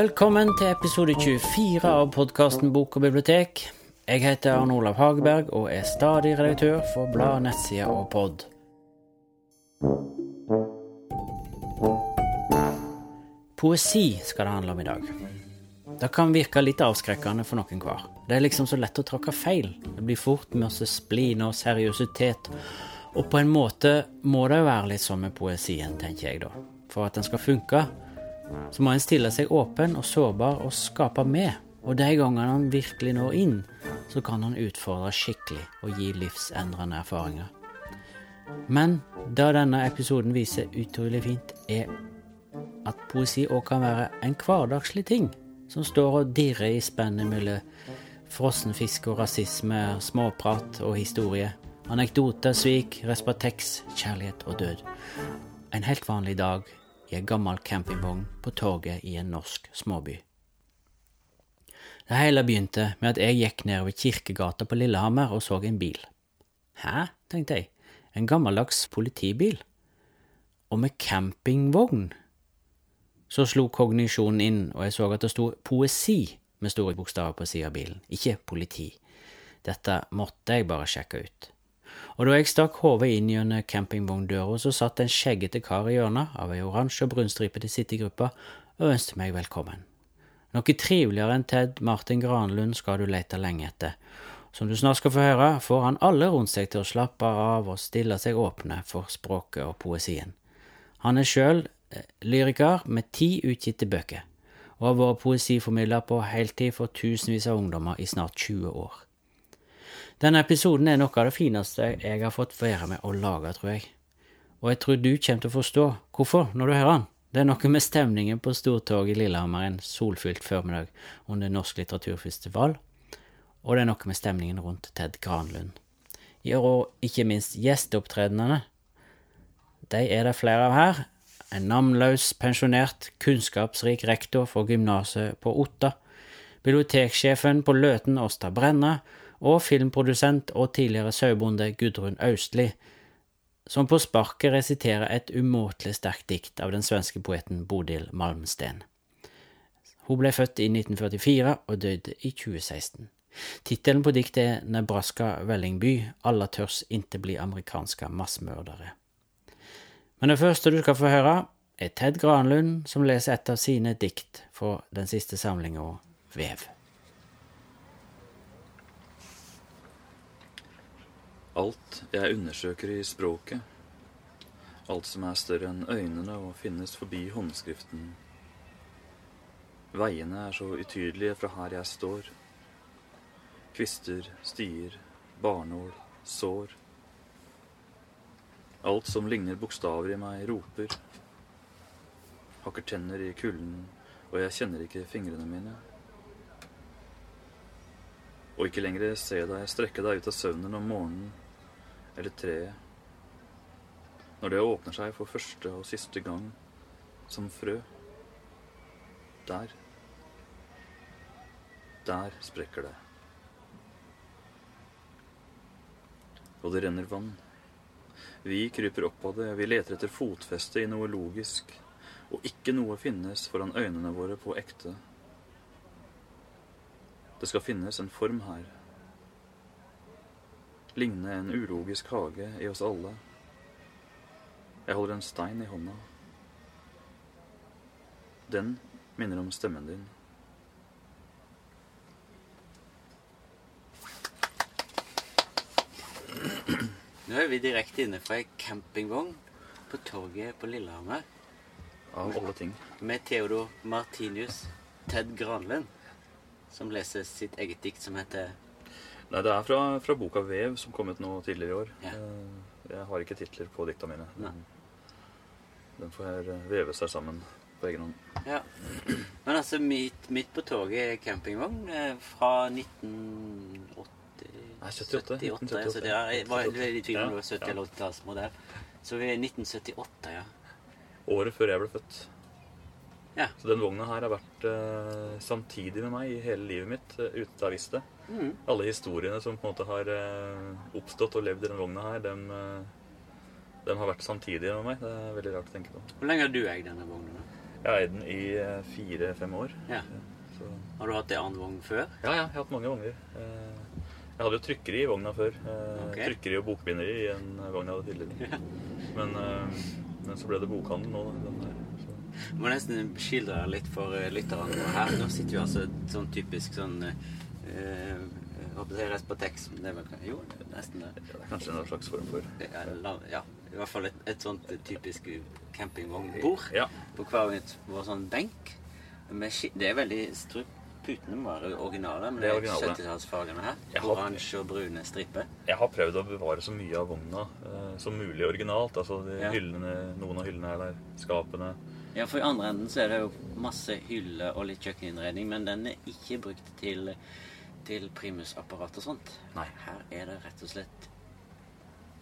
Velkommen til episode 24 av podkasten Bok og bibliotek. Jeg heter Arne Olav Hageberg og er stadig redaktør for blad, nettsider og pod. Poesi skal det handle om i dag. Det kan virke litt avskrekkende for noen hver. Det er liksom så lett å tråkke feil. Det blir fort masse splin og seriøsitet. Og på en måte må det jo være litt sånn med poesien, tenker jeg da. For at den skal funke, så må en stille seg åpen og sårbar og skape med. Og de gangene han virkelig når inn, så kan han utfordre skikkelig og gi livsendrende erfaringer. Men det denne episoden viser utrolig fint, er at poesi òg kan være en hverdagslig ting som står og dirrer i spennet mellom frossenfisk og rasisme, småprat og historie, anekdoter, svik, respatex, kjærlighet og død. En helt vanlig dag i en gammel campingvogn på torget i en norsk småby. Det hele begynte med at jeg gikk nedover Kirkegata på Lillehammer og så en bil. Hæ, tenkte jeg, en gammeldags politibil? Og med campingvogn? Så slo kognisjonen inn, og jeg så at det sto poesi med store bokstaver på siden av bilen, ikke politi. Dette måtte jeg bare sjekke ut. Og da jeg stakk hodet inn gjennom campingvogndøra, så satt en skjeggete kar i hjørnet av ei oransje og brunstripete sittegruppe og ønsket meg velkommen. Noe triveligere enn Ted Martin Granlund skal du lete lenge etter. Som du snart skal få høre, får han alle rundt seg til å slappe av og stille seg åpne for språket og poesien. Han er sjøl lyriker med ti utgitte bøker, og har vært poesiformidler på heltid for tusenvis av ungdommer i snart 20 år. Denne episoden er noe av det fineste jeg har fått være med å lage, tror jeg. Og jeg tror du kommer til å forstå hvorfor når du hører den. Det er noe med stemningen på Stortorget i Lillehammer en solfylt formiddag under Norsk litteraturfestival, og det er noe med stemningen rundt Ted Granlund. Og ikke minst gjesteopptredenene. De er det flere av her. En navnløs, pensjonert, kunnskapsrik rektor for gymnaset på Otta, biblioteksjefen på Løten Åsta Brenna og filmprodusent og tidligere sauebonde Gudrun Austli, som på sparket resiterer et umåtelig sterkt dikt av den svenske poeten Bodil Malmsten. Hun ble født i 1944 og døde i 2016. Tittelen på diktet er Nebraska Vellingby, alla tørs inte bli amerikanske massmordere. Men det første du skal få høre, er Ted Granlund som leser et av sine dikt fra den siste samlinga Vev. Alt jeg undersøker i språket, alt som er større enn øynene og finnes forbi håndskriften. Veiene er så utydelige fra her jeg står. Kvister, stier, barnål, sår. Alt som ligner bokstaver i meg, roper. Hakker tenner i kulden, og jeg kjenner ikke fingrene mine. Og ikke lenger se deg strekke deg ut av søvnen om morgenen, eller treet. Når det åpner seg for første og siste gang, som frø. Der. Der sprekker det. Og det renner vann. Vi kryper opp av det, vi leter etter fotfeste i noe logisk, og ikke noe finnes foran øynene våre på ekte. Det skal finnes en form her. Ligne en ulogisk hage i oss alle. Jeg holder en stein i hånda. Den minner om stemmen din. Nå er vi direkte inne fra ei campingvogn på torget på Lillehammer Av alle ting. med Theodor Martinius Ted Granlund, som leser sitt eget dikt som heter Nei, det er fra, fra boka Vev, som kom ut nå tidligere i år. Ja. Eh, Jeg har ikke titler på dikta mine. Nei. Den får her veve seg sammen på egen hånd. Ja. Men altså, midt, midt på toget er campingvogn eh, fra 1980 Nei, 78. 78, ja, altså, det er, jeg var veldig i tvil om det var 70- Ja. eller 80-tallsmodell. Så vi er 1978, ja. Året før jeg ble født. Ja. Så den vogna her har vært uh, samtidig med meg i hele livet mitt, uh, uten at jeg har visst det. Mm. Alle historiene som på en måte har eh, oppstått og levd i den vogna her, dem, eh, dem har vært samtidige med meg. Det er veldig rart å tenke på. Hvor lenge har du eid denne vognen? Jeg har eid den i eh, fire-fem år. Ja. Så, Har du hatt en annen vogn før? ja, ja, jeg har hatt mange vogner. Eh, Jeg hadde jo trykkeri i vogna før. Okay. Trykkeri og bokbinderi i en vogn jeg hadde tidligere. Men, eh, men så ble det bokhandel nå. da, Den der. Du må nesten skildre deg litt for eh, lytterne. her. Nå sitter vi altså sånn typisk sånn eh, Jeg håper det er rest på tekst. men Det er vel, jo, nesten det. Det er kanskje en slags form for Ja, ja, i hvert fall et, et sånt typisk campingvognbord. Ja. På hver vår sånn benk. Det er veldig strup Putene være originale, men Det er er 70-tallsfargene her. Har- Oransje og brune striper. Jeg har prøvd å bevare så mye av vogna eh, som mulig originalt. Altså de Ja. hyllene, Noen av hyllene er der. Skapene. Ja, for i andre enden så er det jo masse hyller og litt kjøkkeninnredning, men den er ikke brukt til, til primusapparat og sånt. Nei. Her er det rett og slett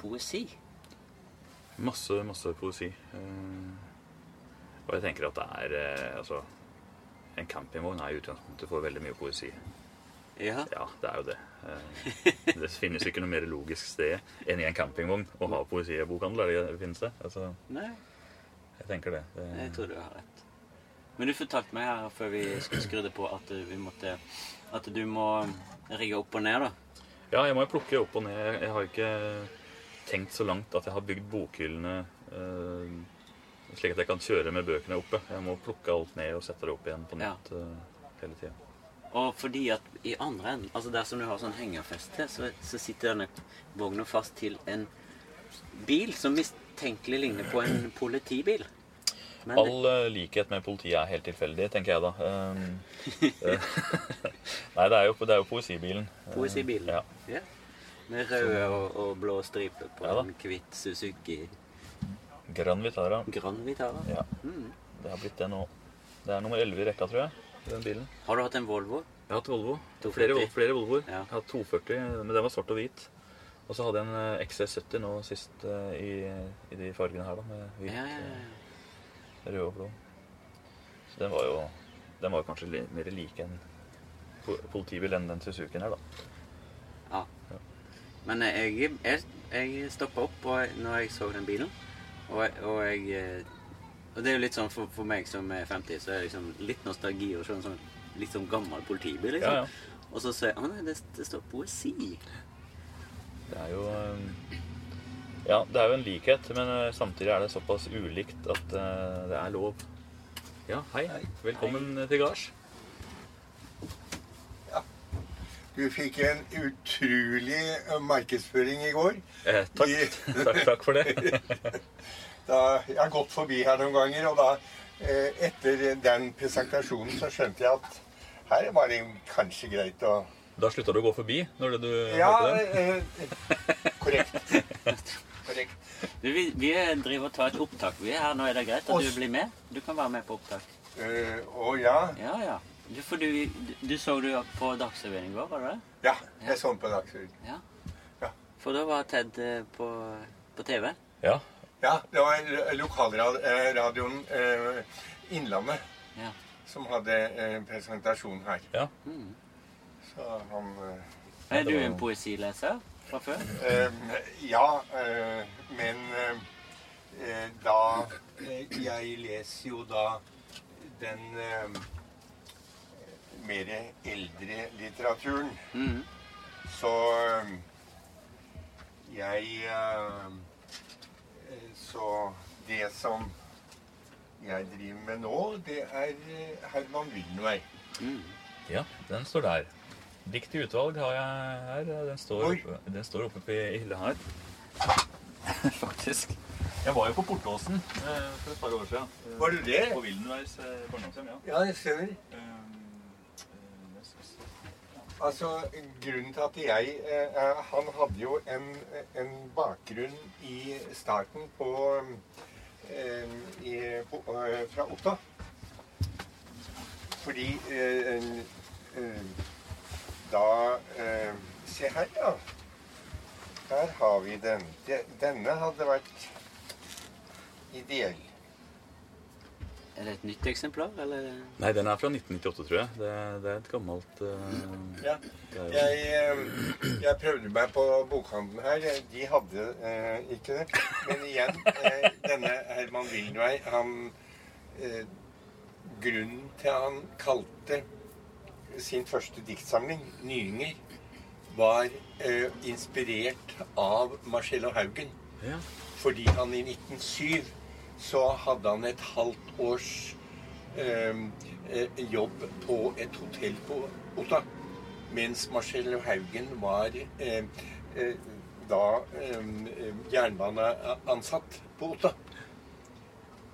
poesi. Masse, masse poesi. Eh, og jeg tenker at det er eh, Altså, en campingvogn er i utgangspunktet for veldig mye poesi. Ja. Ja, det er jo det. Eh, det finnes ikke noe mer logisk sted enn i en campingvogn å ha poesi i bokhandel. Er det det finnes det? Altså, Nei, jeg tenker det. det jeg tror du har rett. Men du fortalte meg her før vi skulle skrudde på at vi måtte At du må rigge opp og ned, da. Ja, jeg må jo plukke opp og ned. Jeg- har ikke tenkt så langt at jeg har bygd bokhyllene eh, slik at jeg kan kjøre med bøkene oppe. Jeg må plukke alt ned og sette det opp igjen på Ja. nytt eh, hele tida. Og fordi at i andre enden, altså der som du har sånn hengerfeste, så, så sitter denne vogna fast til en bil som mistenkelig ligner på en politibil. Men All eh, likhet med politiet er helt tilfeldig, tenker jeg da. Um, eh, Nei, det er, jo, det er jo poesibilen. Poesibilen. Ja. Ja. Med røde og, og blå striper på Ja en hvitt Suzuki Gran Vitara. Grand Vitara. Ja, Mm. det har blitt det nå. Det er nummer 11 i rekka, tror jeg, den bilen. Har du hatt en Volvo? Jeg har hatt Volvo. Flere, flere Volvoer. Ja. Jeg har hatt 240, men den var svart og hvit. Og så hadde jeg en eh, XC70 nå sist i, i de fargene her, da, med hvit, Ja, ja, ja. Rød og blå. Så den var jo den var kanskje mer lik en politibil enn den Suzukien her, da. ja. Men jeg, jeg, jeg stoppa opp og, når jeg så den bilen, og, og jeg eh, Og det er jo litt sånn for, for meg som er 50, så er det liksom litt nostalgi å se en sånn litt sånn gammel politibil, liksom. Ja, ja. Og så ser jeg Å nei, det, det står poesi. Det er jo eh, Ja, det er jo en likhet, men eh, samtidig er det såpass ulikt at eh, det er lov. Ja, hei. hei. Velkommen til gards. Du fikk en utrolig eh, markedsføring i går. Eh, takk. I- takk. Takk for det. Da, jeg har gått forbi her noen ganger, og da eh, etter den presentasjonen så skjønte jeg at her var det kanskje greit å Da slutta du å gå forbi når du Ja, hørte den? eh, korrekt. Korrekt. Du, vi, vi driver og tar et opptak. Vi er her nå. Er det greit at Oss- du blir med? Du kan være med på opptak. Eh, Å ja. Ja, ja. Du, for du, du, du så du på Dagsrevyen i går, var det det? Ja, jeg så den på Dagsrevyen. Ja. Ja. For da var Ted eh, på, på TV. Ja. Ja, det var lokalradioen eh, Innlandet Ja. som hadde eh, presentasjon her. ja. Mm. Så han eh, Er du en poesileser fra før? Eh, ja, eh, men eh, eh, da Jeg leser jo da den eh, mer eldre litteraturen. Mm. Så jeg Så det som jeg driver med nå, det er Herman Wildenvey. Mm. ja, den står der. Dikt i utvalg har jeg her. Den står, oppe, den står oppe på hylla her. Faktisk. Jeg var jo på Portåsen eh, for et par år siden. Eh, Var du det? På Wildenveis eh, barndomshjem, ja. Ja, jeg ser. Eh, eh. Altså, Grunnen til at jeg eh, Han hadde jo en, en bakgrunn i starten på eh, i, på, eh, Fra Otta. Fordi eh, eh, Da eh, Se her, ja. Her har vi den. De, denne hadde vært ideell. Er det et nytt eksemplar, eller? Nei, den er fra 1998, tror jeg. Det, det er et gammelt eh, Ja. Jeg, eh, jeg prøvde meg på bokhandelen her. De hadde eh, ikke det. Men igjen, eh, denne Herman Wildenvey, han eh, grunnen til han kalte sin første diktsamling 'Nyinger', var eh, inspirert av Marcello Haugen. Ja. Fordi han i 1907 så hadde han et halvt års eh, eh, jobb på et hotell på Otta. Mens Marcello Haugen var eh, eh, da eh, jernbaneansatt på Otta.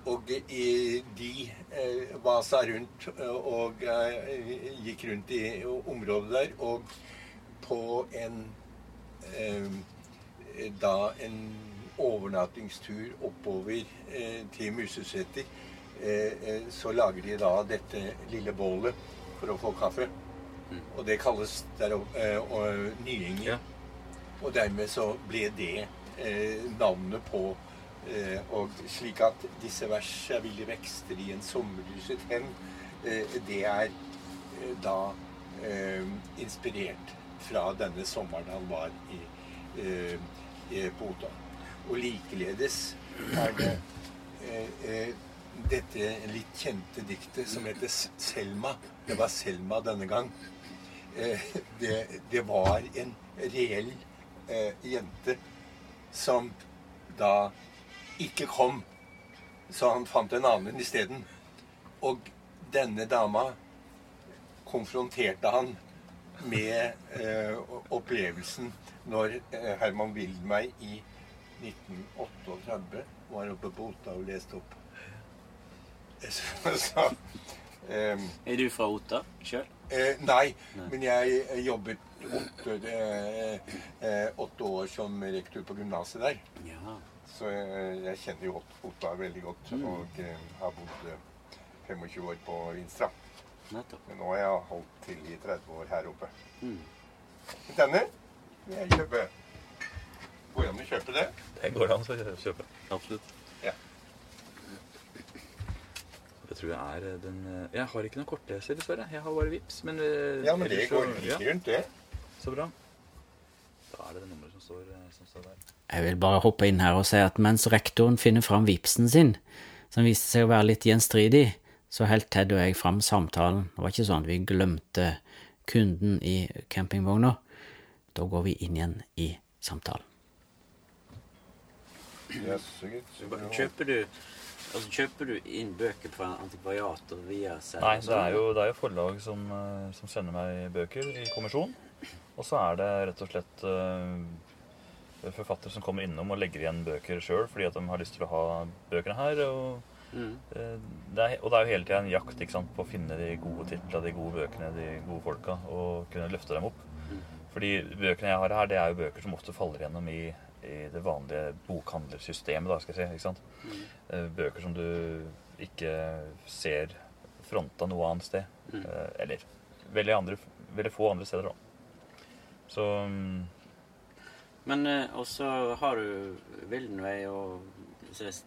Og i de vasa rundt eh, og eh, gikk rundt i området der. Og på en eh, Da en overnattingstur oppover eh, til Museseter, eh, eh, så lager de da dette lille bålet for å få kaffe. Og det kalles der, opp- eh, og, Nyinger. Og dermed så ble det eh, navnet på eh, Og slik at disse versene ville vekster i en sommerlyset hen, eh, det er eh, da eh, inspirert fra denne sommeren han var i, eh, på Otta. Og likeledes er det eh, eh, dette litt kjente diktet som heter Selma. Det var Selma denne gang. Eh, det, det var en reell eh, jente som da ikke kom. Så han fant en annen isteden. Og denne dama konfronterte han med eh, opplevelsen når eh, Herman Wildmeier i 1938 var oppe på Otta og leste opp. Så, så eh, Er du fra Otta sjøl? Eh, nei, men jeg jobbet åtte, eh, åtte år som rektor på gymnaset der. Ja. Så jeg, jeg kjenner jo Ot- Otta veldig godt. Mm. Og eh, har bodd eh, 25 år på Vinstra. Nettopp. Men nå har jeg holdt til i 30 år her oppe. Mm. Denne vil jeg kjøpe. Går det an å kjøpe det? Det går an å kjøpe. Absolutt. Ja. Jeg tror jeg er den eh, Jeg har ikke noen kortleser, dessverre. Jeg har bare Vips, men eh, Ja, men det går like ja, rundt, det. Så bra. Er det det nummeret som står, eh, som står der. Jeg vil bare hoppe inn her og si at mens rektoren finner fram vipsen sin, som viste seg å være litt gjenstridig, så holdt Ted og jeg fram samtalen. Det var ikke sånn at vi glemte kunden i campingvogna. Da går vi inn igjen i samtalen. Kjøper du, altså, kjøper du inn bøker fra antikvariater via selv? Nei, det er jo, det er jo forlag som, eh, som sender meg bøker i kommisjon. Og så er det rett og slett uh, forfattere som kommer innom og legger igjen bøker sjøl fordi at de har lyst til å ha bøkene her. Og, Mm. uh, det er, og det er jo hele tida en jakt sant, på å finne de gode titlene, de gode bøkene, de gode folka, og kunne løfte dem opp. Fordi bøkene jeg har her, det er jo bøker som ofte faller gjennom i, i det vanlige bokhandlersystemet, da, skal jeg si. sant? Eh, Bøker som du ikke ser fronta noe annet sted. Mm. Eh, Eller veldig, andre, veldig få andre steder, da. Så mm, Men eh, også har du Vildenvei og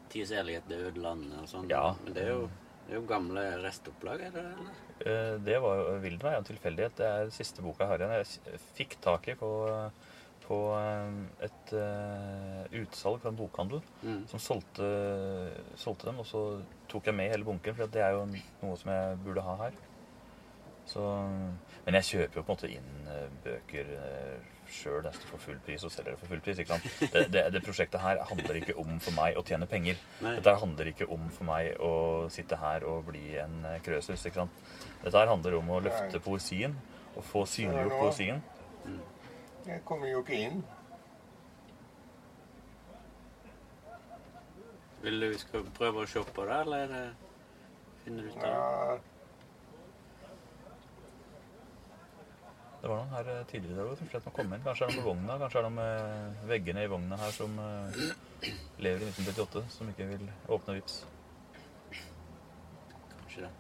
Tids Elighet, Det øde landet og sånn. Ja. Men det er jo, det er jo gamle restopplag, er det det? eh, det var jo Vildenvei en tilfeldighet. Det er siste boka jeg har igjen. Jeg fikk tak i på, på eh, et uh, utsalg fra en bokhandel Mm. som solgte, solgte dem, og så tok jeg med hele bunken, for det er jo noe som jeg burde ha her. Så, men jeg kjøper jo på en måte inn eh, bøker uh, sjøl nesten for full pris, og selger det for full pris. ikke sant? Det, det, det prosjektet her handler ikke om for meg å tjene penger. Nei. Dette handler ikke om for meg å sitte her og bli en eh, krøsus. ikke sant? Dette her handler om å løfte poesien og få synliggjort poesien. Jeg kommer jo ikke inn. Vil du vi skal prøve å se på det, eller er det finner du ut av det? Ja, Det var noen her eh, tidligere i dag som slet med å komme inn. Kanskje er det noe på vogna, kanskje er det noen med veggene i vogna her som eh, lever i 1938, som ikke vil åpne vips. Kanskje det.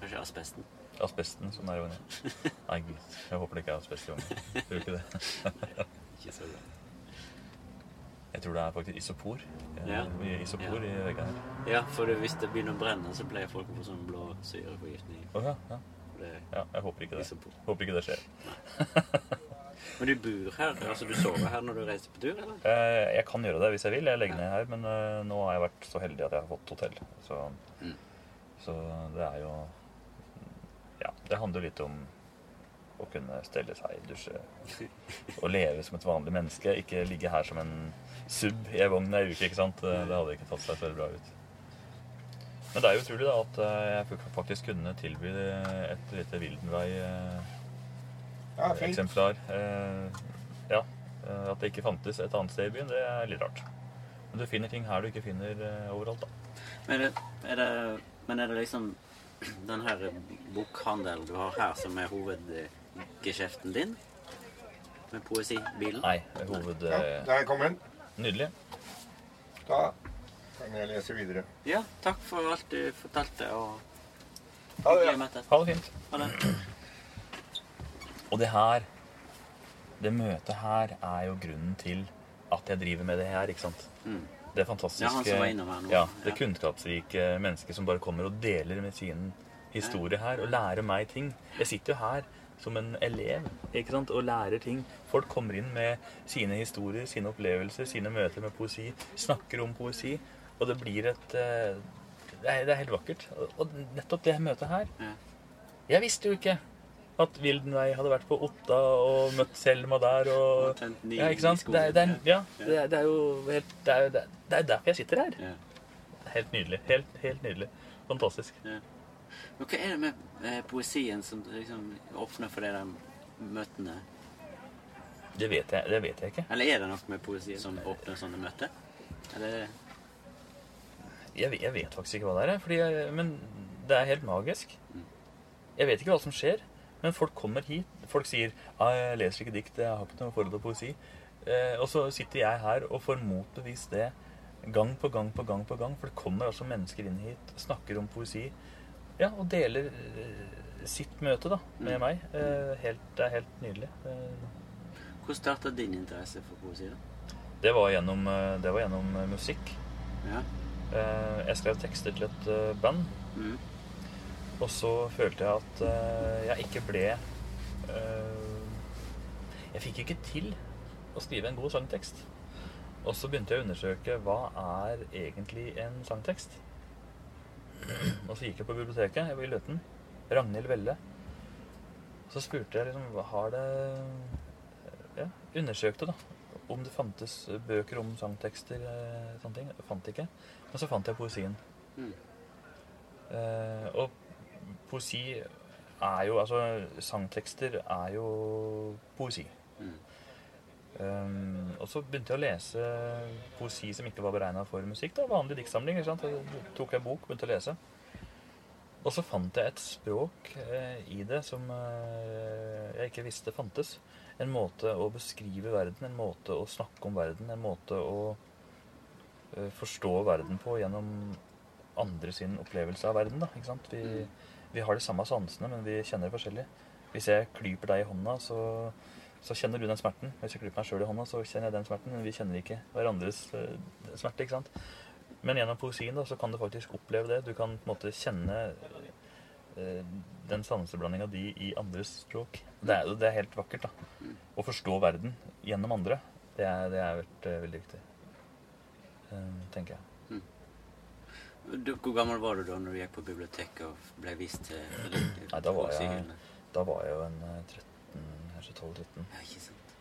Kanskje asbesten. Asbesten som er i vogna. Nei, gud. Jeg håper det ikke er asbest i vogna. Tror ikke det? Ikke så bra. Jeg tror det er faktisk isopor. Eh, Ja. Mye isopor Ja. i veggene her. Ja, for hvis det begynner å brenne, så pleier folk å få sånn blå syreforgiftning. Ja, ja. Det ja. Jeg håper ikke det. isopor. Håper ikke det skjer. Men du bor her? Altså du sover her når du reiser på tur, eller? Eh, Jeg kan gjøre det hvis jeg vil. Jeg legger ned her, men eh, nå har jeg vært så heldig at jeg har fått hotell. Så, Mm. Så det er jo Ja, det handler jo litt om å kunne stelle seg, dusje og leve som et vanlig menneske. Ikke ligge her som en sub i ei vogn ei uke, ikke sant. Det hadde ikke tatt seg så bra ut. Men det er jo utrolig da at eh, jeg faktisk kunne tilby et lite. Wildenvei-eksemplar. Ja, eh, at det ikke fantes et annet sted i byen, det er litt rart. Men du finner ting her du ikke finner eh, overalt, da. Men er det, er det, men er det liksom den her bokhandelen du har her, som er hovedgeskjeften din? Med poesibilen? Nei, hoved... Ja, der kom den. Nydelig. Da kan jeg lese videre. Ja, takk for alt du fortalte. og Ha det. ja. Ha det fint. Ha det. Og det her, det møtet her, er jo grunnen til at jeg driver med det her, ikke sant? Mm. Det fantastiske Ja, han som var. Ja, det Ja. kunnskapsrike mennesket som bare kommer og deler med sin historie her, og lærer meg ting. Jeg sitter jo her som en elev ikke sant? og lærer ting. Folk kommer inn med sine historier, sine opplevelser, sine møter med poesi, snakker om poesi, og det blir et eh, Det er, det er helt vakkert. Og- nettopp det møtet her Ja. Jeg visste jo ikke at Wildenvei hadde vært på Otta og møtt Selma der og Og Ja, ikke sant? Det er, det er, ja, det er, det er jo helt Det er, det er- det er derfor jeg sitter her. Ja. Helt nydelig. Helt, helt nydelig. Fantastisk. Men hva er det med eh, poesien som liksom åpner for de der møtene? Det vet jeg, det vet jeg ikke. Eller er det noe med poesien som åpner sånne møter? Eller Jeg, jeg vet faktisk ikke hva det er. Fordi jeg, men det er helt magisk. Jeg vet ikke hva som skjer, men folk kommer hit. Folk sier ah, 'Jeg leser ikke dikt, jeg har ikke noe forhold til poesi'. Eh, og så sitter jeg her og får motbevist det gang på gang på gang på gang. For det kommer altså mennesker inn hit, snakker om poesi, ja, og deler eh, sitt møte da, med meg. Eh, helt, det er helt nydelig. Eh, Hvor starta din interesse for poesi? da? det, var gjennom, eh, det var gjennom eh, musikk. Ja. Eh, jeg skrev tekster til et eh, band. Mm. Og så følte jeg at eh, jeg ikke ble Jeg fikk ikke til å skrive en god sangtekst. Og så begynte jeg å undersøke hva er egentlig en sangtekst. Og så gikk jeg på biblioteket. Jeg var i Løten. Ragnhild Velle. Så spurte jeg liksom har det Ja, undersøkte, da. Om det fantes bøker om sangtekster. Sånne ting. Jeg fant ikke. Men så fant jeg poesien. Mm. Eh, og poesi er jo Altså, sangtekster er jo poesi. Mm. Um, og så begynte jeg å lese poesi som ikke var beregna for musikk. da, Vanlig diktsamling. ikke sant? Så tok jeg bok, begynte å lese. Og så fant jeg et språk eh, i det som eh, jeg ikke visste fantes. En måte å beskrive verden, en måte å snakke om verden, en måte å forstå verden på gjennom andre sin opplevelse av verden. da, ikke sant? Vi, vi har de samme sansene, men vi kjenner det forskjellig. Hvis jeg klyper deg i hånda, så, så kjenner du den smerten. Hvis jeg klyper meg sjøl i hånda, så kjenner jeg den smerten. Men vi kjenner ikke hverandres uh, smerte. ikke sant? Men gjennom poesien da, så kan du faktisk oppleve det. Du kan på en måte kjenne eh, den sanseblandinga di i andres språk. Det er, det er helt vakkert. da. Å forstå verden gjennom andre, det er, det er vært, uh, veldig viktig. Eh, tenker jeg. Du, hvor gammel var du da når du gikk på biblioteket og ble vist til Nei, da var jeg- Da var jeg jo en eh, 13, kanskje 12-13. Ja, ikke sant.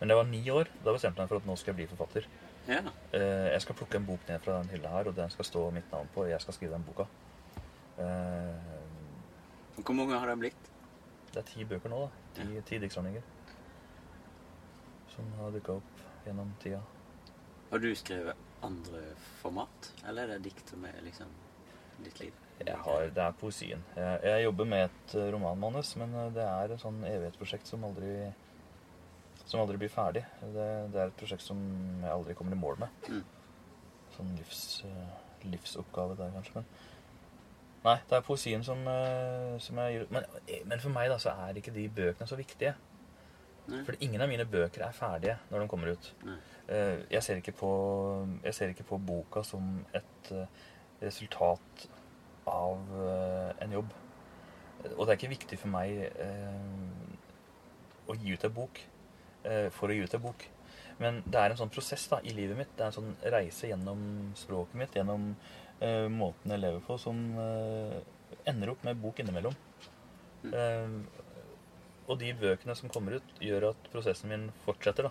Men jeg var ni år, da bestemte jeg meg for at nå skal jeg bli forfatter. Ja. Eh, jeg skal plukke en bok ned fra den hylla her, og den skal stå mitt navn på. og Jeg skal skrive den boka. Eh, Hvor mange har det blitt? det er ti bøker nå, da. Ti, ti diktsamlinger. Som har dukka opp gjennom tida. Har du skrevet andre format, eller er det dikt som er liksom ditt liv? Jeg har, det er poesien. Jeg, jeg jobber med et eh, romanmanus, men eh, det er et sånn evighetsprosjekt som aldri som aldri blir ferdig. Det, det er et prosjekt som jeg aldri kommer i mål med. Mm. Sånn livs, eh, livsoppgave der, kanskje. Men nei, det er poesien som, som jeg gjør men, men for meg da, så er ikke de bøkene så viktige. Nei. For ingen av mine bøker er ferdige når de kommer ut. Eh, Jeg ser ikke på, jeg ser ikke på boka som et eh, resultat av eh, en jobb. Og det er ikke viktig for meg å gi ut en bok for å gi ut en bok. Men det er en sånn prosess da, i livet mitt. Det er en sånn reise gjennom språket mitt, gjennom måten jeg lever på, som ender opp med bok innimellom. Eh, og de bøkene som kommer ut, gjør at prosessen min fortsetter. da.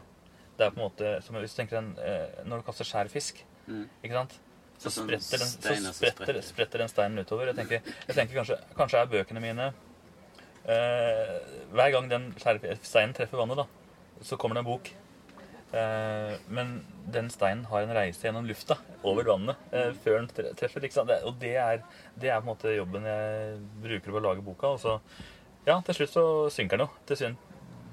Det er på en måte som hvis du tenker en, eh, Når du kaster skjær fisk, Mm. ikke sant? Så Sånn spretter den, så spretter, spretter. spretter den steinen utover. Jeg tenker, jeg tenker kanskje, kanskje er bøkene mine eh, Hver gang den steinen treffer vannet, da, så kommer det en bok. Eh, men den steinen har en reise gjennom lufta over vannet eh, før den treffer. Ikke sant? Og det er, det er på en måte jobben jeg bruker på å lage boka. Og så, ja, til slutt så synker den jo. Til synd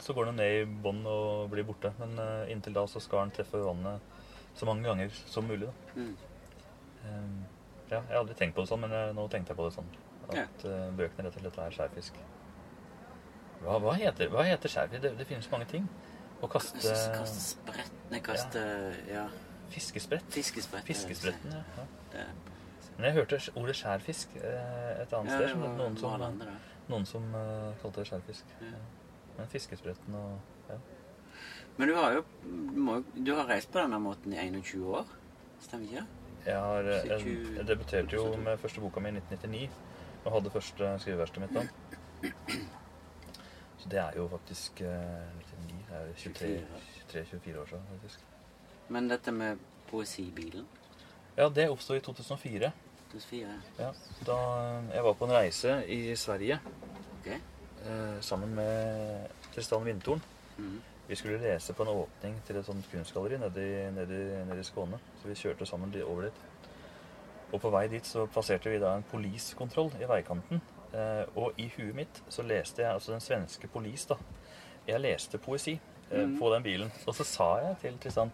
så går den ned i bånn og blir borte. Men uh, inntil da så skal den treffe vannet så mange ganger som mulig. da. Mm. Um, ja, jeg har aldri tenkt på det sånn, men eh, nå tenkte jeg på det sånn. At uh, bøkene rett og slett er skjærfisk. Hva, hva heter, hva heter skjærfisk? Det, det finnes mange ting. Å kaste Kaste sprett Nei, kaste ja. fiskesprett. Fiskesprett. Fiskespretten, ja. ja. Men jeg hørte ordet skjærfisk et annet ja, sted. som noen som, malende, da. Noen som uh, kalte det skjærfisk. Ja. Men fiskespretten og ja. Men du har jo du må, Du har reist på denne måten i 21 år? Stemmer ikke det? Jeg, har, eh, jeg, jeg debuterte jo med første boka mi i 1999 og hadde første skriveverkstedet mitt da. Så det er jo faktisk eh, 99, det er 23-24 år siden faktisk. Men dette med poesibilen Ja, det oppstod i 2004. 2004. Ja, da jeg var på en reise i Sverige okay. eh, sammen med Tristan Vindtorn. Mhm. Vi skulle lese på en åpning til et sånt kunstgalleri nede i, nede, nede i Skåne. Så vi kjørte sammen over dit. Og på vei dit så passerte vi da en poliskontroll i veikanten. Eh, og i huet mitt så leste jeg altså den svenske polis, da. Jeg leste poesi eh, Mhm. på den bilen. Og så sa jeg til Tristan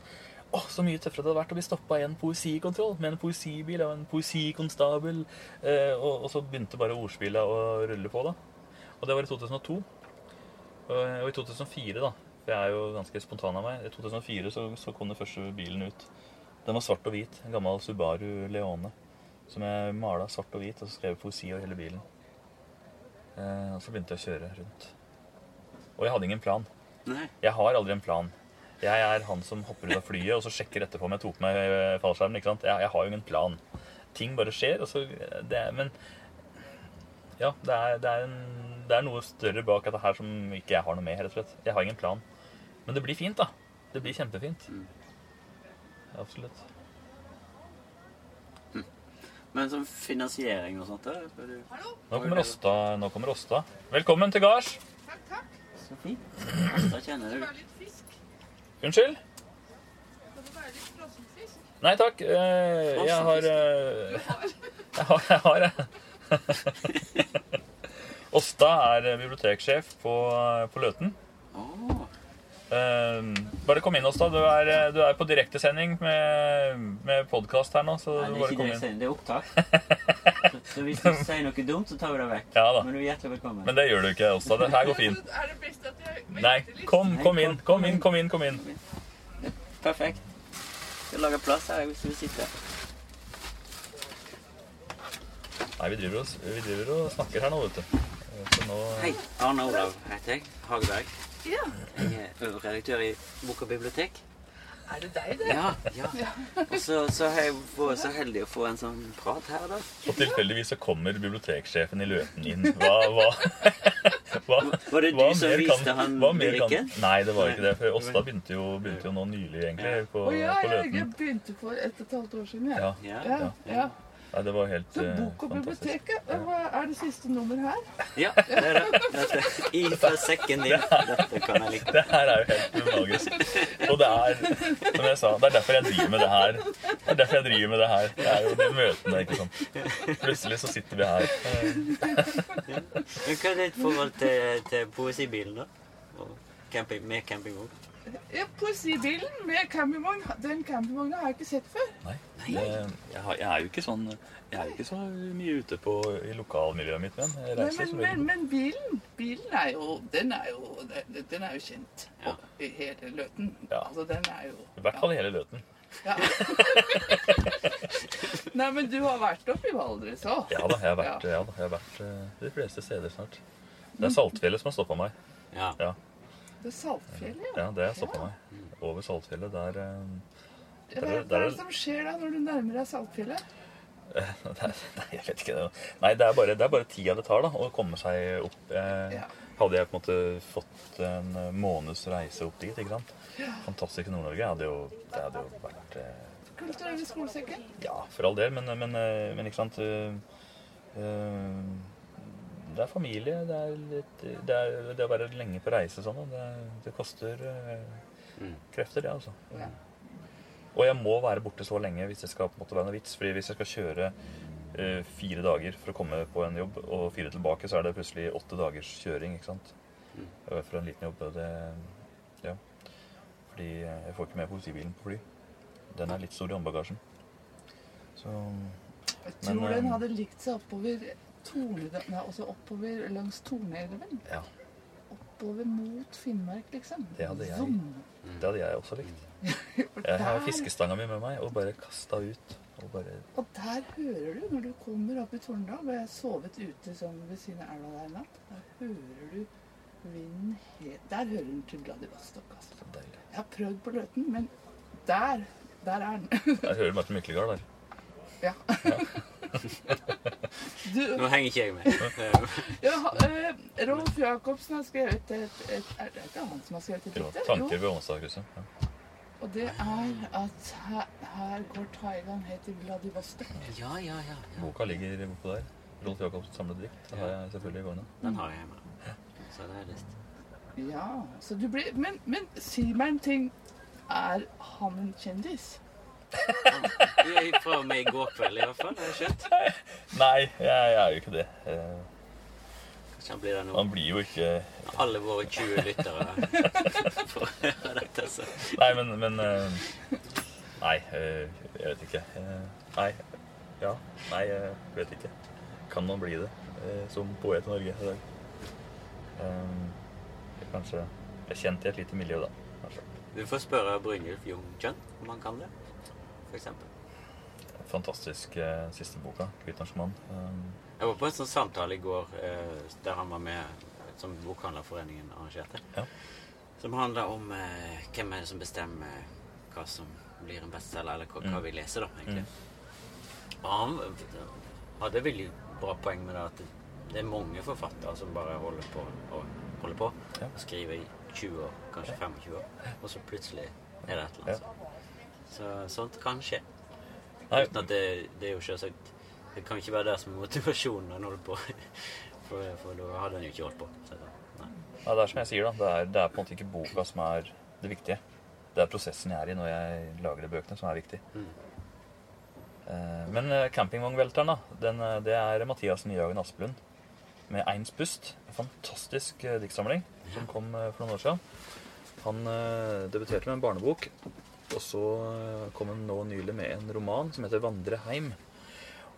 Å, så mye tøffere det hadde vært å bli stoppa i en poesikontroll med en poesibil og en poesikonstabel. Eh, og, og så begynte bare ordspillet å rulle på, da. Og det var i 2002. Og, og i 2004, da For jeg er jo ganske spontan av meg. I 2004 så, så kom den første bilen ut. Den var svart og hvit. En gammel Subaru Leone. Som jeg mala svart og hvit og så skrev poesi over hele bilen. Eh, og så begynte jeg å kjøre rundt. Og jeg hadde ingen plan. Nei. Jeg har aldri en plan. Jeg er han som hopper ut av flyet og så sjekker etterpå om jeg tok på meg eh, fallskjermen. ikke sant? Jeg, jeg har jo ingen plan. Ting bare skjer. og så... Det er, men ja, det er, det, er en, det er noe større bak dette her som ikke jeg har noe med. rett og slett. Jeg har ingen plan. Men det blir fint, da. Det blir kjempefint. Mm. Absolutt. Men sånn finansiering og sånt da, du Nå kommer Åsta. Nå kommer Åsta. Velkommen til gards. Takk, takk. Så fint. Åsta kjenner du. Unnskyld? Nei takk. Eh, jeg har eh, Jeg har, jeg har Åsta er biblioteksjef på, på Løten. Eh, bare kom inn, Åsta. Du er, eh, du er på direktesending med, med podkast her nå. Så Nei, det er bare ikke kom det inn. Det er opptak. Så, så hvis du sier noe dumt, så tar vi det vekk. Ja da. Men du er hjertelig velkommen. Men det gjør du ikke, Åsta. Det her går fint. Er det best at jeg Nei, kom, kom inn. kom, inn, kom inn. kom inn. Perfekt. Skal lage plass her hvis du vil sitte. Nei, vi driver, og, vi driver og snakker her nå, vet du. Så nå Hei, Arne Olav heter jeg. Hageberg. Ja. Jeg er øverste redaktør i Bok og bibliotek. Er det deg, det? Ja, ja. Og så, så har jeg vært så heldig å få en sånn prat her, da. Og tilfeldigvis så kommer biblioteksjefen i Løten inn. Hva, hva, hva, Var det du hva som viste viste han kan- lyrikken? Nei, det var ikke det. For Åsta begynte jo, begynte jo nå nylig, egentlig, på, oh, ja, på jeg begynte for ett og et halvt år siden. jeg. Ja, Ja. Ja, ja. Nei, det var helt Så eh, Bok og biblioteket, hva er det siste nummer her? Ja, det er det. Dette, I fra sekken din. Dette kan jeg like. Det her er jo helt magisk. Og det er, som jeg sa, det er derfor jeg driver med det her. Det er derfor jeg driver med det her. Det er jo de møtene, ikke sant. Plutselig så sitter vi her. Ja. Men hva er ditt forhold til, til poesibilen, da? Og camping, med campingvogn? Ja, Poesibilen med campingvogn. Den campingvogna har jeg ikke sett før. Nei, det, jeg, har, jeg er jo ikke sånn Jeg er jo ikke så mye ute på, i lokalmiljøet mitt, men jeg Nei, reiser men, så men, veldig. men bilen, bilen er jo Den er jo, den- den er jo kjent Ja. i hele Løten. Ja. Altså, den er jo I hvert fall i hele Løten. Ja. Nei, men du har vært oppe i Valdres òg. Ja da, jeg har vært, ja. da, jeg har vært eh, de fleste steder snart. Det er Saltfjellet som har stoppa meg. Ja. Ja, Det er Saltfjellet, ja. ja det har stoppa meg. over Saltfjellet, der eh, Der- hva er det som skjer da når du nærmer deg Saltfjellet? Nei, jeg vet ikke. det. Nei, det er bare, det er bare tida det tar da, å komme seg opp. Eh, Ja. Hadde jeg på en måte fått en måneds reise opp dit, ikke sant? Fantastisk Nord-Norge. Det hadde jo vært eh, Kulturelle skolesekken? Ja, for all del, men, men, eh, men ikke sant uh, eh, Det er familie, det er litt Det, er, det å være lenge på reise sånn, det, det koster eh, Mm. krefter, det, altså. Ja. Og jeg må være borte så lenge hvis det skal på en måte være noe vits. fordi hvis jeg skal kjøre uh, fire dager for å komme på en jobb, og fire tilbake, så er det plutselig åtte dagers kjøring, ikke sant? Mm. Eh, For en liten jobb. Det, ja. Fordi eh, jeg får ikke med politibilen på fly. Den er litt stor i håndbagasjen. Så Jeg tror men, den hadde likt seg oppover Tornedal, nei, også oppover langs Torneelven. ja, Oppover mot Finnmark, liksom. Det hadde jeg. Zoom. det hadde jeg også likt. Jeg har fiskestanga mi med meg og bare kasta ut. Og bare Og der hører du, når du kommer opp i Torndal Og jeg har sovet ute sånn ved siden av elva der i natt. Der hører du vinden helt Der hører den til Vladivostok. Altså. så deilig. Jeg har prøvd på Løten, men der, der er den. Jeg hører Martin Myklegard der. ja. Du, Nå henger ikke jeg med. ja, eh, Rolf Jacobsen har skrevet et, et Er det ikke han som har skrevet et Jo, dikt? tanker ved Ånestadkrysset. Ja. Og det er at her, her går Thailand helt til Vladivostok. Ja, ja, ja. ja. Boka ligger bortpå der. Rolf Jacobsens samlede dikt. Det har jeg selvfølgelig i gården. Den har jeg med. Så det er lyst. Ja, så du blir Men, men si meg en ting. Er han en kjendis? Fra meg i går kveld, i hvert fall. Har skjønt. Nei, jeg, er jo ikke det. Kanskje han blir det nå. Man blir jo ikke Alle våre 20 lyttere får høre dette. Så. Nei, men, men eh, Nei, eh, jeg vet ikke. Eh, Nei. Ja. Nei, jeg vet ikke. Kan man bli det som poet i Norge i dag? Eh, Kanskje Jeg er kjent i et lite miljø, da. Kanskje. Du får spørre Brynjulf Jung-Chun om han kan det, eksempel. Fantastisk eh, siste boka. 'Kvittnorskmann'. Um. Jeg var på en sånn samtale i går eh, der han var med, som Bokhandlerforeningen arrangerte. Ja. Som handla om eh, hvem er det som bestemmer hva som blir en bestselger, eller hva, hva Mm. vi leser, da, egentlig. Og han hadde veldig bra poeng med det at det er mange forfattere som bare holder på og holder på Ja. og skriver i 20 år, kanskje 25 år, og så plutselig er det et eller annet. Så sånt kan skje. Nei, Uten at det, det er jo selvsagt Det kan ikke være det som motivasjonen når en holder på. For, for da hadde en jo ikke holdt på. Så, nei. Ja, det er som jeg sier, da. Det er, det er på en måte ikke boka som er det viktige. Det er prosessen jeg er i når jeg lager de bøkene, som er viktig. Mm. Eh, Men eh, campingvognvelteren, da, den, eh, det er Mathias Nyhagen Asplund med Eins pust. En fantastisk diktsamling som kom for noen år siden. Han debuterte med en barnebok, og så eh, kom han nå nylig med en roman som heter 'Vandre heim'.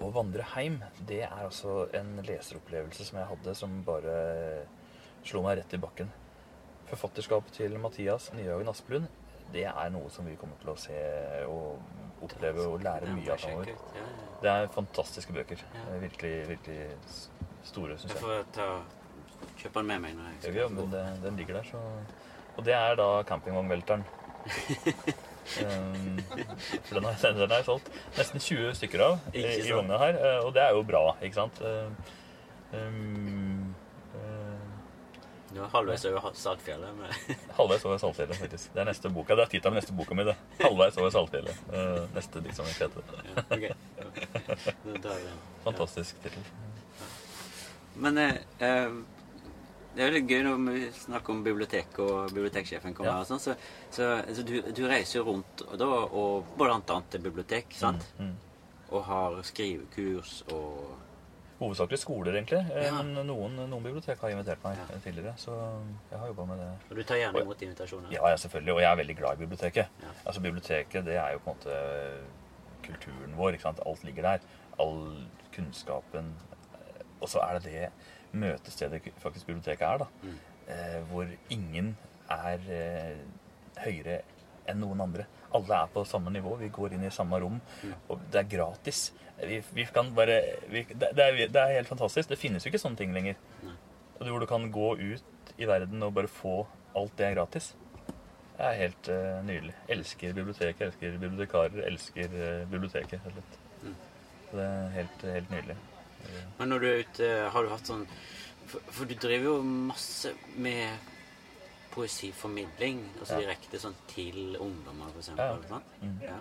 Og 'Vandre heim' det er altså en leseropplevelse som jeg hadde som bare slo meg rett i bakken. Forfatterskapet til Mathias Nyhagen Asplund det er noe som vi kommer til å se og oppleve og lære mye av framover. Ja, ja. Det er fantastiske bøker. Virkelig, virkelig store, syns Jeg jeg. får ta, kjøpe den med meg når jeg skal men det, den ligger der, så Og det er da campingvognvelteren. um, for den har, er solgt nesten 20 stykker av i, i vogna her, eh, og det er jo bra, ikke sant? Um, Du er halvveis over Saltfjellet. Halvveis over Saltfjellet, faktisk. Det er neste boka. Det er tittelen neste boka mi, det. Halvveis over Saltfjellet. Uh, neste som heter. ja, okay. Den. Fantastisk tittel. Men eh, eh, det er jo litt gøy når vi snakker om bibliotek og biblioteksjefen kommer Ja. her. og sånn, så, så altså, du, du reiser jo rundt da, og blant annet til bibliotek, sant? Mm. Og har skrivekurs og Hovedsakelig skoler, egentlig. Eh, Ja. Men noen, noen bibliotek har invitert meg Ja. tidligere, så jeg har jobba med det. Og du tar gjerne imot invitasjoner? Ja, ja, selvfølgelig. Og jeg er veldig glad i biblioteket. Altså, Biblioteket det er jo på en måte kulturen vår. ikke sant? Alt ligger der. All kunnskapen. eh, Og så er det det møtestedet faktisk biblioteket er, da. Mm. Eh, hvor ingen er eh, høyere enn noen andre. Alle er på samme nivå. Vi går inn i samme rom. Mm. Og det er gratis. Vi, vi kan bare vi, det, det, er, det er helt fantastisk. Det finnes jo ikke sånne ting lenger. Mm. Og Hvor du kan gå ut i verden og bare få alt det er gratis. Det er helt eh, nydelig. Elsker biblioteket, elsker bibliotekarer, elsker eh, biblioteket. Mm. Det er helt, helt nydelig. Men når du er ute, har du hatt sånn For, for du driver jo masse med poesiformidling, altså Ja. direkte sånn til ungdommer, for Ja. eksempel. sant? Mm. Ja. ja.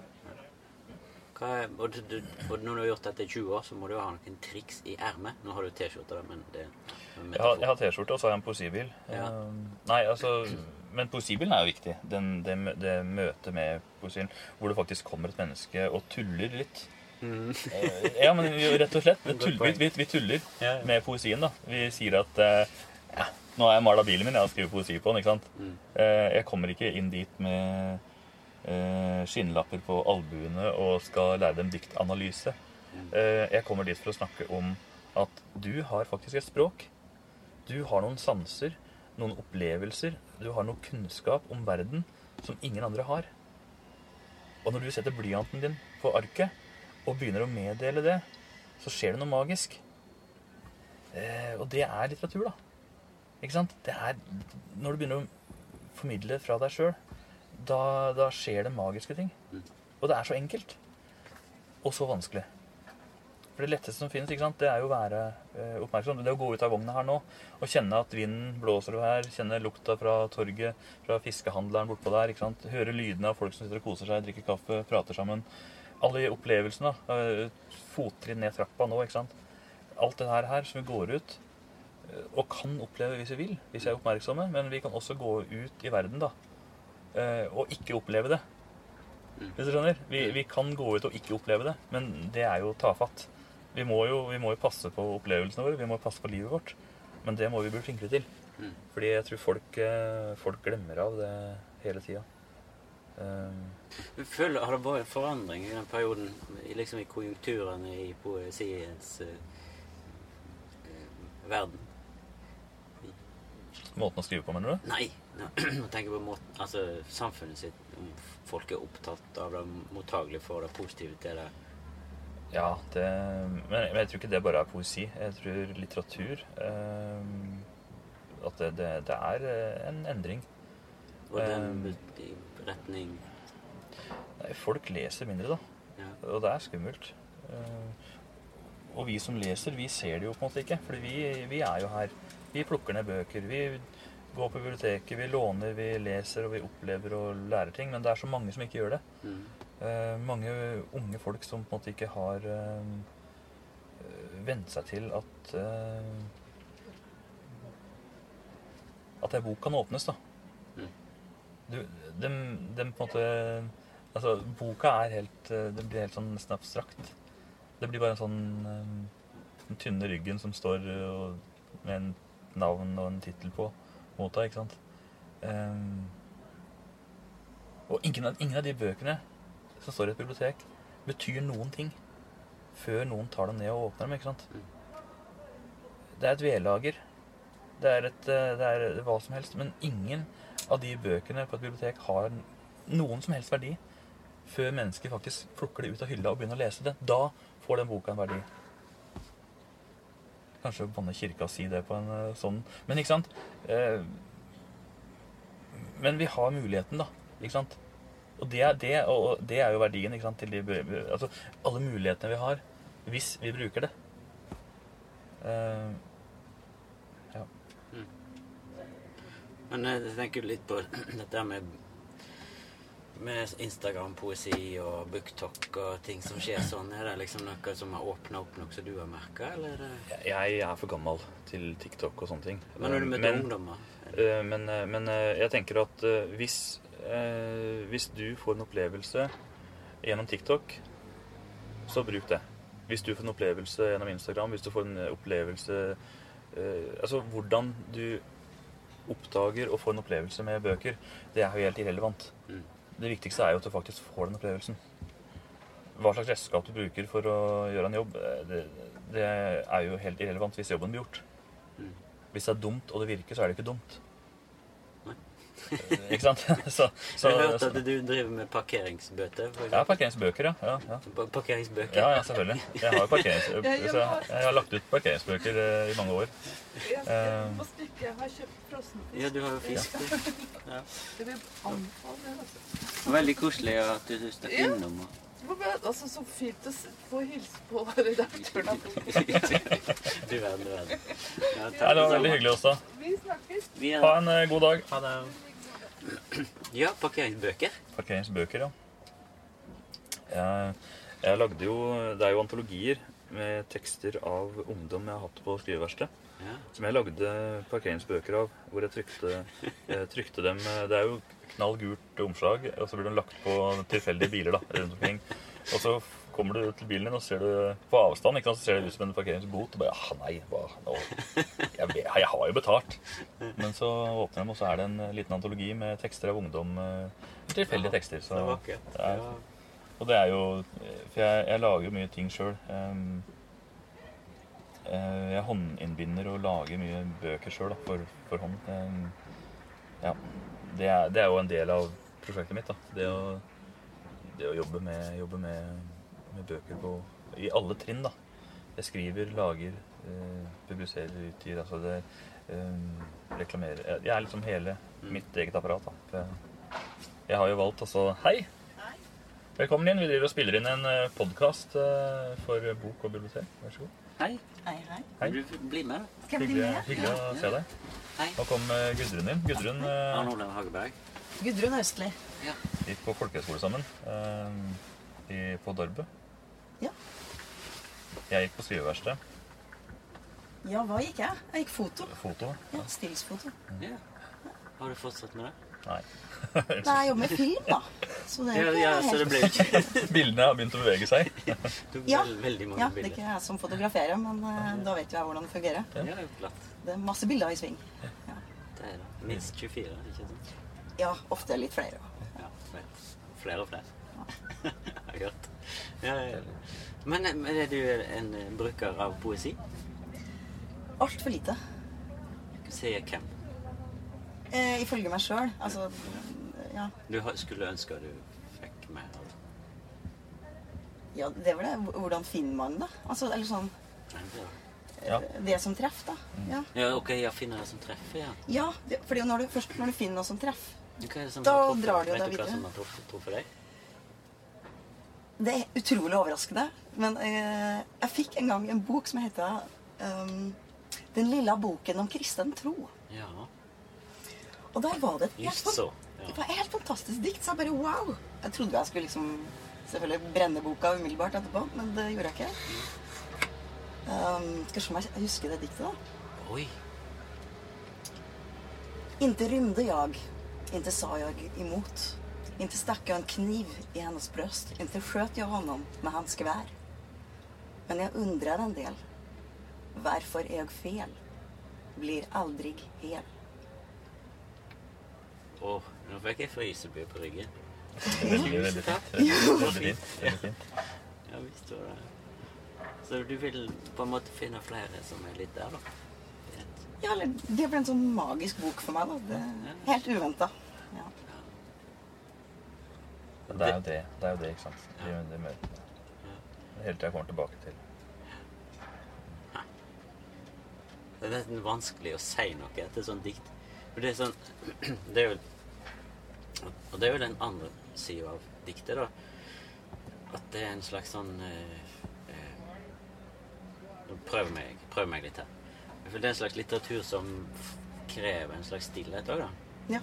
Er, og, du, og når du har gjort dette i 20 år, så må du jo ha noen triks i ermet. Nå har du T-skjorte, men det Jeg har, jeg har T-skjorte, og så har jeg en poesibil. Ja. Eh, nei, altså Men poesibilen er jo viktig. Den, det, det møtet med poesien hvor det faktisk kommer et menneske og tuller litt. Mm. Ja, men vi- rett og slett. Vi, Godt vi, vi, vi tuller med poesien, da. Vi sier at eh, ja, nå har jeg mala bilen min, jeg har skrevet poesi på den. ikke sant? Mm. Eh, jeg kommer ikke inn dit med eh, skinnlapper på albuene og skal lære dem diktanalyse. Eh, jeg kommer dit for å snakke om at du har faktisk et språk. Du har noen sanser, noen opplevelser, du har noe kunnskap om verden som ingen andre har. Og når du setter blyanten din på arket og begynner å meddele det, så skjer det noe magisk. Eh, og det er litteratur, da. Ikke sant? Det er Når du begynner å formidle fra deg sjøl, da, da skjer det magiske ting. Mm. Og det er så enkelt. Og så vanskelig. For det letteste som finnes, ikke sant, det er jo å være eh, oppmerksom. Det å gå ut av vogna her nå og kjenne at vinden blåser over her. Kjenne lukta fra torget, fra fiskehandleren bortpå der. ikke sant? Høre lydene av folk som sitter og koser seg, drikker kaffe, prater sammen. Alle opplevelsene. da. Eh, Fottrinn ned trappa nå, ikke sant. Alt det her, her som vi går ut eh, og kan oppleve hvis vi vil, hvis vi er oppmerksomme. Men vi kan også gå ut i verden da, eh, og ikke oppleve det. Hvis du skjønner? Vi, vi kan gå ut og ikke oppleve det, men det er jo tafatt. Vi må jo, vi må jo passe på opplevelsene våre, vi må passe på livet vårt. Men det må vi bli flinkere til. Mm. Fordi jeg tror folk, folk glemmer av det hele tida. Um, føler, har det vært en forandring i den perioden, liksom i konjunkturene i poesiens uh, verden? måten å skrive på, mener du? Nei, nå tenker på måten, altså samfunnet sitt. Om folk er opptatt av det, mottagelige for det, positive til det. Ja, det, men, men jeg tror ikke det bare er poesi. Jeg tror litteratur um, At det, det, det er eh, en endring. Og den Um, retning Nei, Folk leser mindre, da. ja. Og det er skummelt. Eh, Og vi som leser, vi ser det jo på en måte ikke. For vi, vi er jo her. Vi plukker ned bøker. Vi går på biblioteket, vi låner, vi leser, og vi opplever og lærer ting. Men det er så mange som ikke gjør det. Mm. Eh, mange unge folk som på en måte ikke har uh, vent seg til at uh, At ei bok kan åpnes, da. Mm. Du, dem, dem på en måte Altså, boka er helt eh, Det blir helt sånn nesten abstrakt. Det blir bare en sånn eh, Den tynne ryggen som står eh, og, med en navn og en tittel på mota, ikke sant. Um, og ingen av, ingen av de bøkene som står i et bibliotek, betyr noen ting før noen tar dem ned og åpner dem. ikke sant? Det er et vedlager. Det er, et, det er hva som helst. Men ingen av de bøkene på et bibliotek har noen som helst verdi før mennesker faktisk plukker det ut av hylla og begynner å lese det. Da får den boka en verdi. Kanskje banne kirka å si det på en eh, sånn Men ikke sant? Eh, men vi har muligheten, da. Ikke sant? Og det er, det, og det er jo verdien ikke sant, til de Altså alle mulighetene vi har, hvis vi bruker det. Eh, Men jeg tenker litt på dette med med Instagram-poesi og booktalk og ting som skjer sånn. Er det liksom noe som har åpna opp noe som du har merka, eller? er jeg er for gammel til TikTok og sånne ting. Men når du møter Men- ungdommer Eh, Men, eh, men eh, jeg tenker at hvis, hvis du får en opplevelse gjennom TikTok, så bruk det. Hvis du får en opplevelse gjennom Instagram, hvis du får en opplevelse Altså hvordan du oppdager og får en opplevelse med bøker, det er jo helt irrelevant. Mm. Det viktigste er jo at du faktisk får den opplevelsen. Hva slags redskap du bruker for å gjøre en jobb, eh, det, det er jo helt irrelevant hvis jobben blir gjort. Mm. Hvis det er dumt og det virker, så er det ikke dumt. Ikke sant? Så, så, Jeg hørte at du driver med parkeringsbøter. Ja, parkeringsbøker, ja. ja, ja. Parkeringsbøker? Ja, ja, selvfølgelig. Jeg har, parkerings... Jeg så jeg, jeg har lagt ut parkeringsbøker eh, i mange år. Jeg, Eh. har kjøpt frossenfisk. Ja, du har jo fisk. Ja. Jeg vil anbefale det. Altså. Veldig koselig at du stakk innom. og- Det altså, så fint å få hilse på redaktøren av. Du verden, du verden. Ja, det var veldig hyggelig også. Vi snakkes. Ha en eh, god dag. Ha det. Ja, parkeringsbøker. Parkeringsbøker, ja. Jeg, lagde jo Det er jo antologier med tekster av ungdom jeg har hatt på skriveverksted. Ja. Som jeg lagde parkeringsbøker av, hvor jeg trykte, jeg trykte dem Det er jo knall gult omslag, og så blir de lagt på tilfeldige biler da, rundt omkring. Og så kommer du til bilen din, og ser du på avstand ikke sant, så ser det ut som en parkeringsbot. Og bare ja, nei, hva nå? Har jo betalt. Men så åpner de, og så er det en liten antologi med tekster av ungdom. eh, Tilfeldige tekster. Så, det er- og det er jo For jeg, jeg lager jo mye ting sjøl. jeg håndinnbinder og lager mye bøker sjøl for, for hånd. Ja. Det er, det er jo en del av prosjektet mitt. da. Det å, det å jobbe, med, jobbe med, med bøker på, i alle trinn. da. Jeg skriver, lager, eh, publiserer, utgir. altså det Reklamerer. Jeg, jeg er liksom hele mitt eget apparat. da. Jeg, har jo valgt altså Hei! Velkommen inn. Vi driver og spiller inn en podkast for bok og bibliotek. Vær så god. Hei. Hei, hei. Hei. Du bli med? Skal jeg bli med? hyggelig å se deg. Hei. Nå kom eh, Gudrun inn. Gudrun eh, Arne Olav Hageberg. Gudrun Østli. Ja. gikk på folkehøyskole sammen eh, i, på Darbø. Ja. Jeg gikk på skriveverksted. Ja, hva gikk jeg? Jeg gikk foto. Foto. Ja, Stillsfoto. ja. Har du fortsatt med det? Nei. Nei, jeg jobber med film, da. Så det er Ja, ja, så det helt... ble ikke Bildene har begynt å bevege seg. Du Ja. veldig mange Ja, det er ikke jeg som fotograferer, men eh, da vet jo jeg hvordan det fungerer. Ja, det er. Det er masse bilder i sving. Det er det. Minst 24, ikke sant? Ja, ofte litt flere. Ja, vet. Flere og flere. Jeg har hørt. Ja, ja. Men eh, men er du en eh, bruker av poesi? Altfor lite. Sier hvem? Eh, ifølge meg sjøl. Altså, ja. Du skulle ønske du fikk mer av det. ja, det var det. Hvordan finner man det? Altså, eller sånn det Ja. Det som treffer, da. Ja, Ja, ok, jeg finner det som treffer, ja. ja det, fordi når du, først når du finner noe som treffer er som Da truffet- drar du jo Vet du hva som har truffet, truffet deg? Det er utrolig overraskende. Men eh, jeg fikk en gang en bok som heter ehm, 'Den lille boken om kristen tro'. Ja, Og der var det et helt, så. det var et helt fantastisk dikt. Så jeg bare wow! Jeg trodde jeg skulle liksom selvfølgelig brenne boka umiddelbart etterpå, men det gjorde jeg ikke. Um, skal se om jeg husker det diktet, da. Oi. Inte rymde jag, inte sa jag emot. Inte stack jag en kniv i hennes bröst. Inte sköt jag honom med hans gevär. Men jag undrar en del. Varför er jeg fel? Blir aldri hel. Åh, nå fikk jeg fryseby på ryggen. Veldig, veldig fint. Veldig fint. Ja, visst var det. Så du vil på en måte finne flere som er litt der, da? Ja, eller, det ble en sånn magisk bok for meg. da. Det, helt uventa. Ja. Det er jo det, det, er jo det ikke sant? Det, det møtet. Det er Helt til jeg kommer tilbake til. Det er nesten vanskelig å si noe etter sånn dikt. For det er sånn Det er jo Og det er jo den andre sida av diktet, da. At det er en slags sånn eh, eh, prøv, meg, prøv meg litt her. For det er en slags litteratur som krever en slags stillhet òg, da. ja.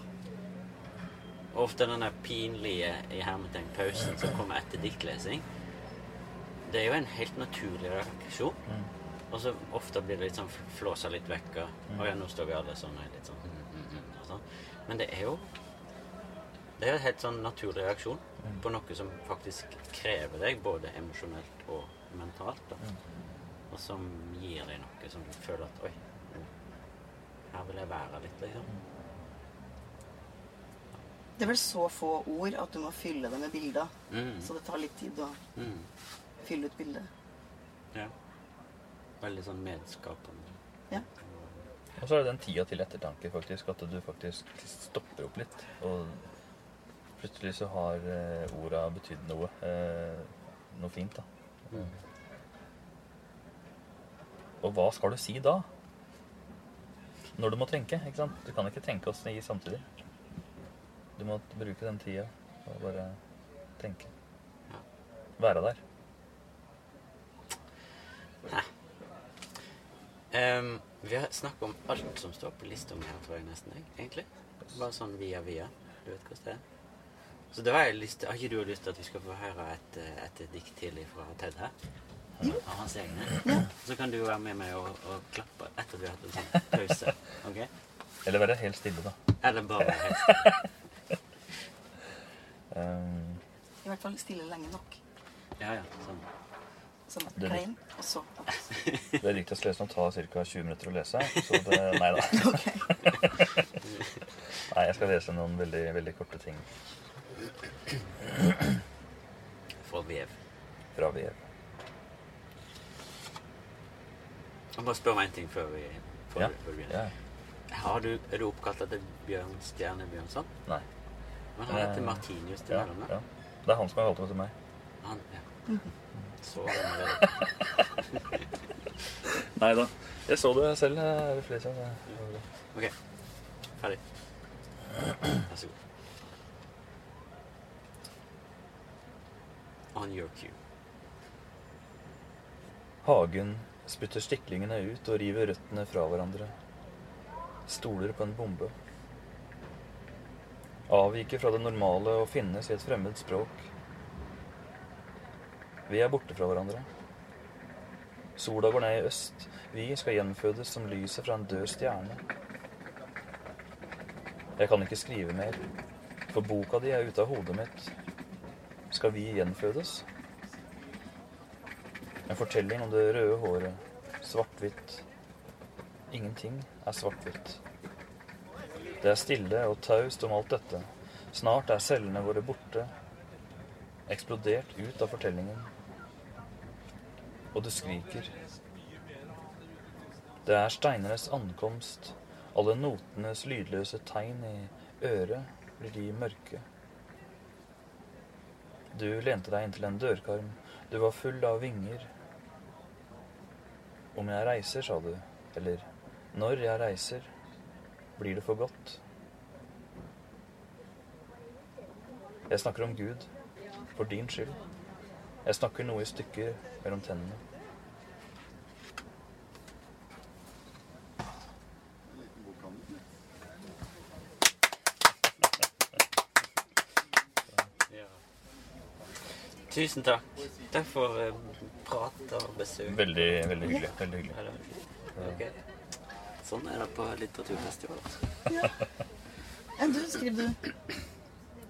Ofte der pinlige i hermetegn pausen som kommer etter diktlesing, det er jo en helt naturlig reaksjon. Og så ofte blir det litt sånn flåsa litt vekk. Og ja, nå står vi alle sånn og litt sånn mm, mm, mm, og sånn. Men det er jo Det er en helt sånn naturlig reaksjon på noe som faktisk krever deg både emosjonelt og mentalt. da. Og som gir deg noe som du føler at Oi, her vil jeg være litt, liksom. Det er vel så få ord at du må fylle det med bilder. Mm. Så det tar litt tid å Mm. fylle ut bildet. Ja. Veldig sånn medskapende. Ja. Og så er det den tida til ettertanke, faktisk. At du faktisk stopper opp litt. Og plutselig så har eh, orda betydd noe. Eh, noe fint, da. Mm. Og hva skal du si da? Når du må tenke. ikke sant? Du kan ikke tenke og i samtidig. Du må bruke den tida og bare tenke. Være der. Ehm, vi har snakket om alt som står på lista mi her, tror jeg nesten. jeg, egentlig. Bare sånn via via. Du vet hvordan det er. Så da har jeg lyst til, har ikke du lyst til at vi skal få høre et, et dikt til fra Ted her? Av hans egne. Så kan du være med meg og, og klappe etter at vi har hatt en sånn pause. ok? Eller være helt stille, da. Eller bare være helt Um, I hvert fall stille lenge nok. Ja, ja. Sånn. At Det- klein, og så det er riktigst å lese nå tar ca. 20 minutter å lese. Så det Nei da. Nei, jeg skal lese noen veldig, veldig korte ting Fra vev. fra Vev. Jeg må bare spørre om en ting før vi, før Ja. vi, før begynner. Ja. Har du, er du oppkalt etter Bjørn Stjerne Bjørnson? Nei. Men han heter Eh, Martinius til Ja, mellomnavn. ja. Det er han som har valgt meg til meg. Han, ja. Mm den allerede. Nei da. Jeg så det selv Det ved flere ganger. Ok. Ferdig. Vær så god. On your cue. Hagen spytter stiklingene ut og river røttene fra hverandre. Stoler på en bombe. Avviker fra det normale og finnes i et fremmed språk. Vi er borte fra hverandre. Sola går ned i øst. Vi skal gjenfødes som lyset fra en død stjerne. Jeg kan ikke skrive mer, for boka di er ute av hodet mitt. Skal vi gjenfødes? En fortelling om det røde håret. Svart-hvitt. Ingenting er svart-hvitt. Det er stille og taust om alt dette. Snart er cellene våre borte. Eksplodert ut av fortellingen. Og du skriker. Det er steinernes ankomst. Alle notenes lydløse tegn i øret blir de mørke. Du lente deg inntil en dørkarm. Du var full av vinger. Om jeg reiser, sa du, eller når jeg reiser, blir det for godt. Jeg snakker om Gud, for din skyld. Jeg snakker noe i stykker mellom tennene. Tusen takk. Takk for uh, prat og besøk. Veldig, veldig hyggelig. Veldig hyggelig. Veldig fint. Ok. Sånn er det på litteraturfestival. ja. Enn du, skriver du?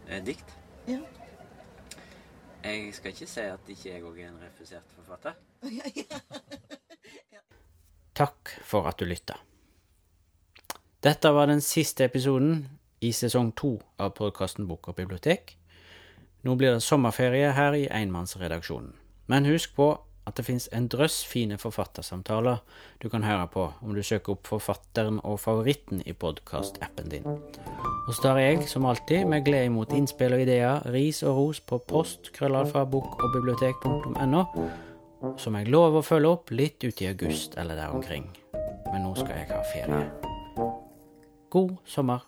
Eh, dikt. Ja. Jeg skal ikke si at ikke jeg òg er en refusert forfatter. Takk for at du lytta. Dette var den siste episoden i sesong to av podkasten Bok og bibliotek. Nå blir det sommerferie her i enmannsredaksjonen. Men husk på at det fins en drøss fine forfattersamtaler du kan høre på om du søker opp Forfatteren og favoritten i podkastappen din. Og så tar jeg, som alltid, med glede imot innspill og ideer, ris og ros på post krøllalfa bok og bibliotek.no, som jeg lover å følge opp litt uti august eller der omkring. Men nå skal jeg ha ferie. God sommer.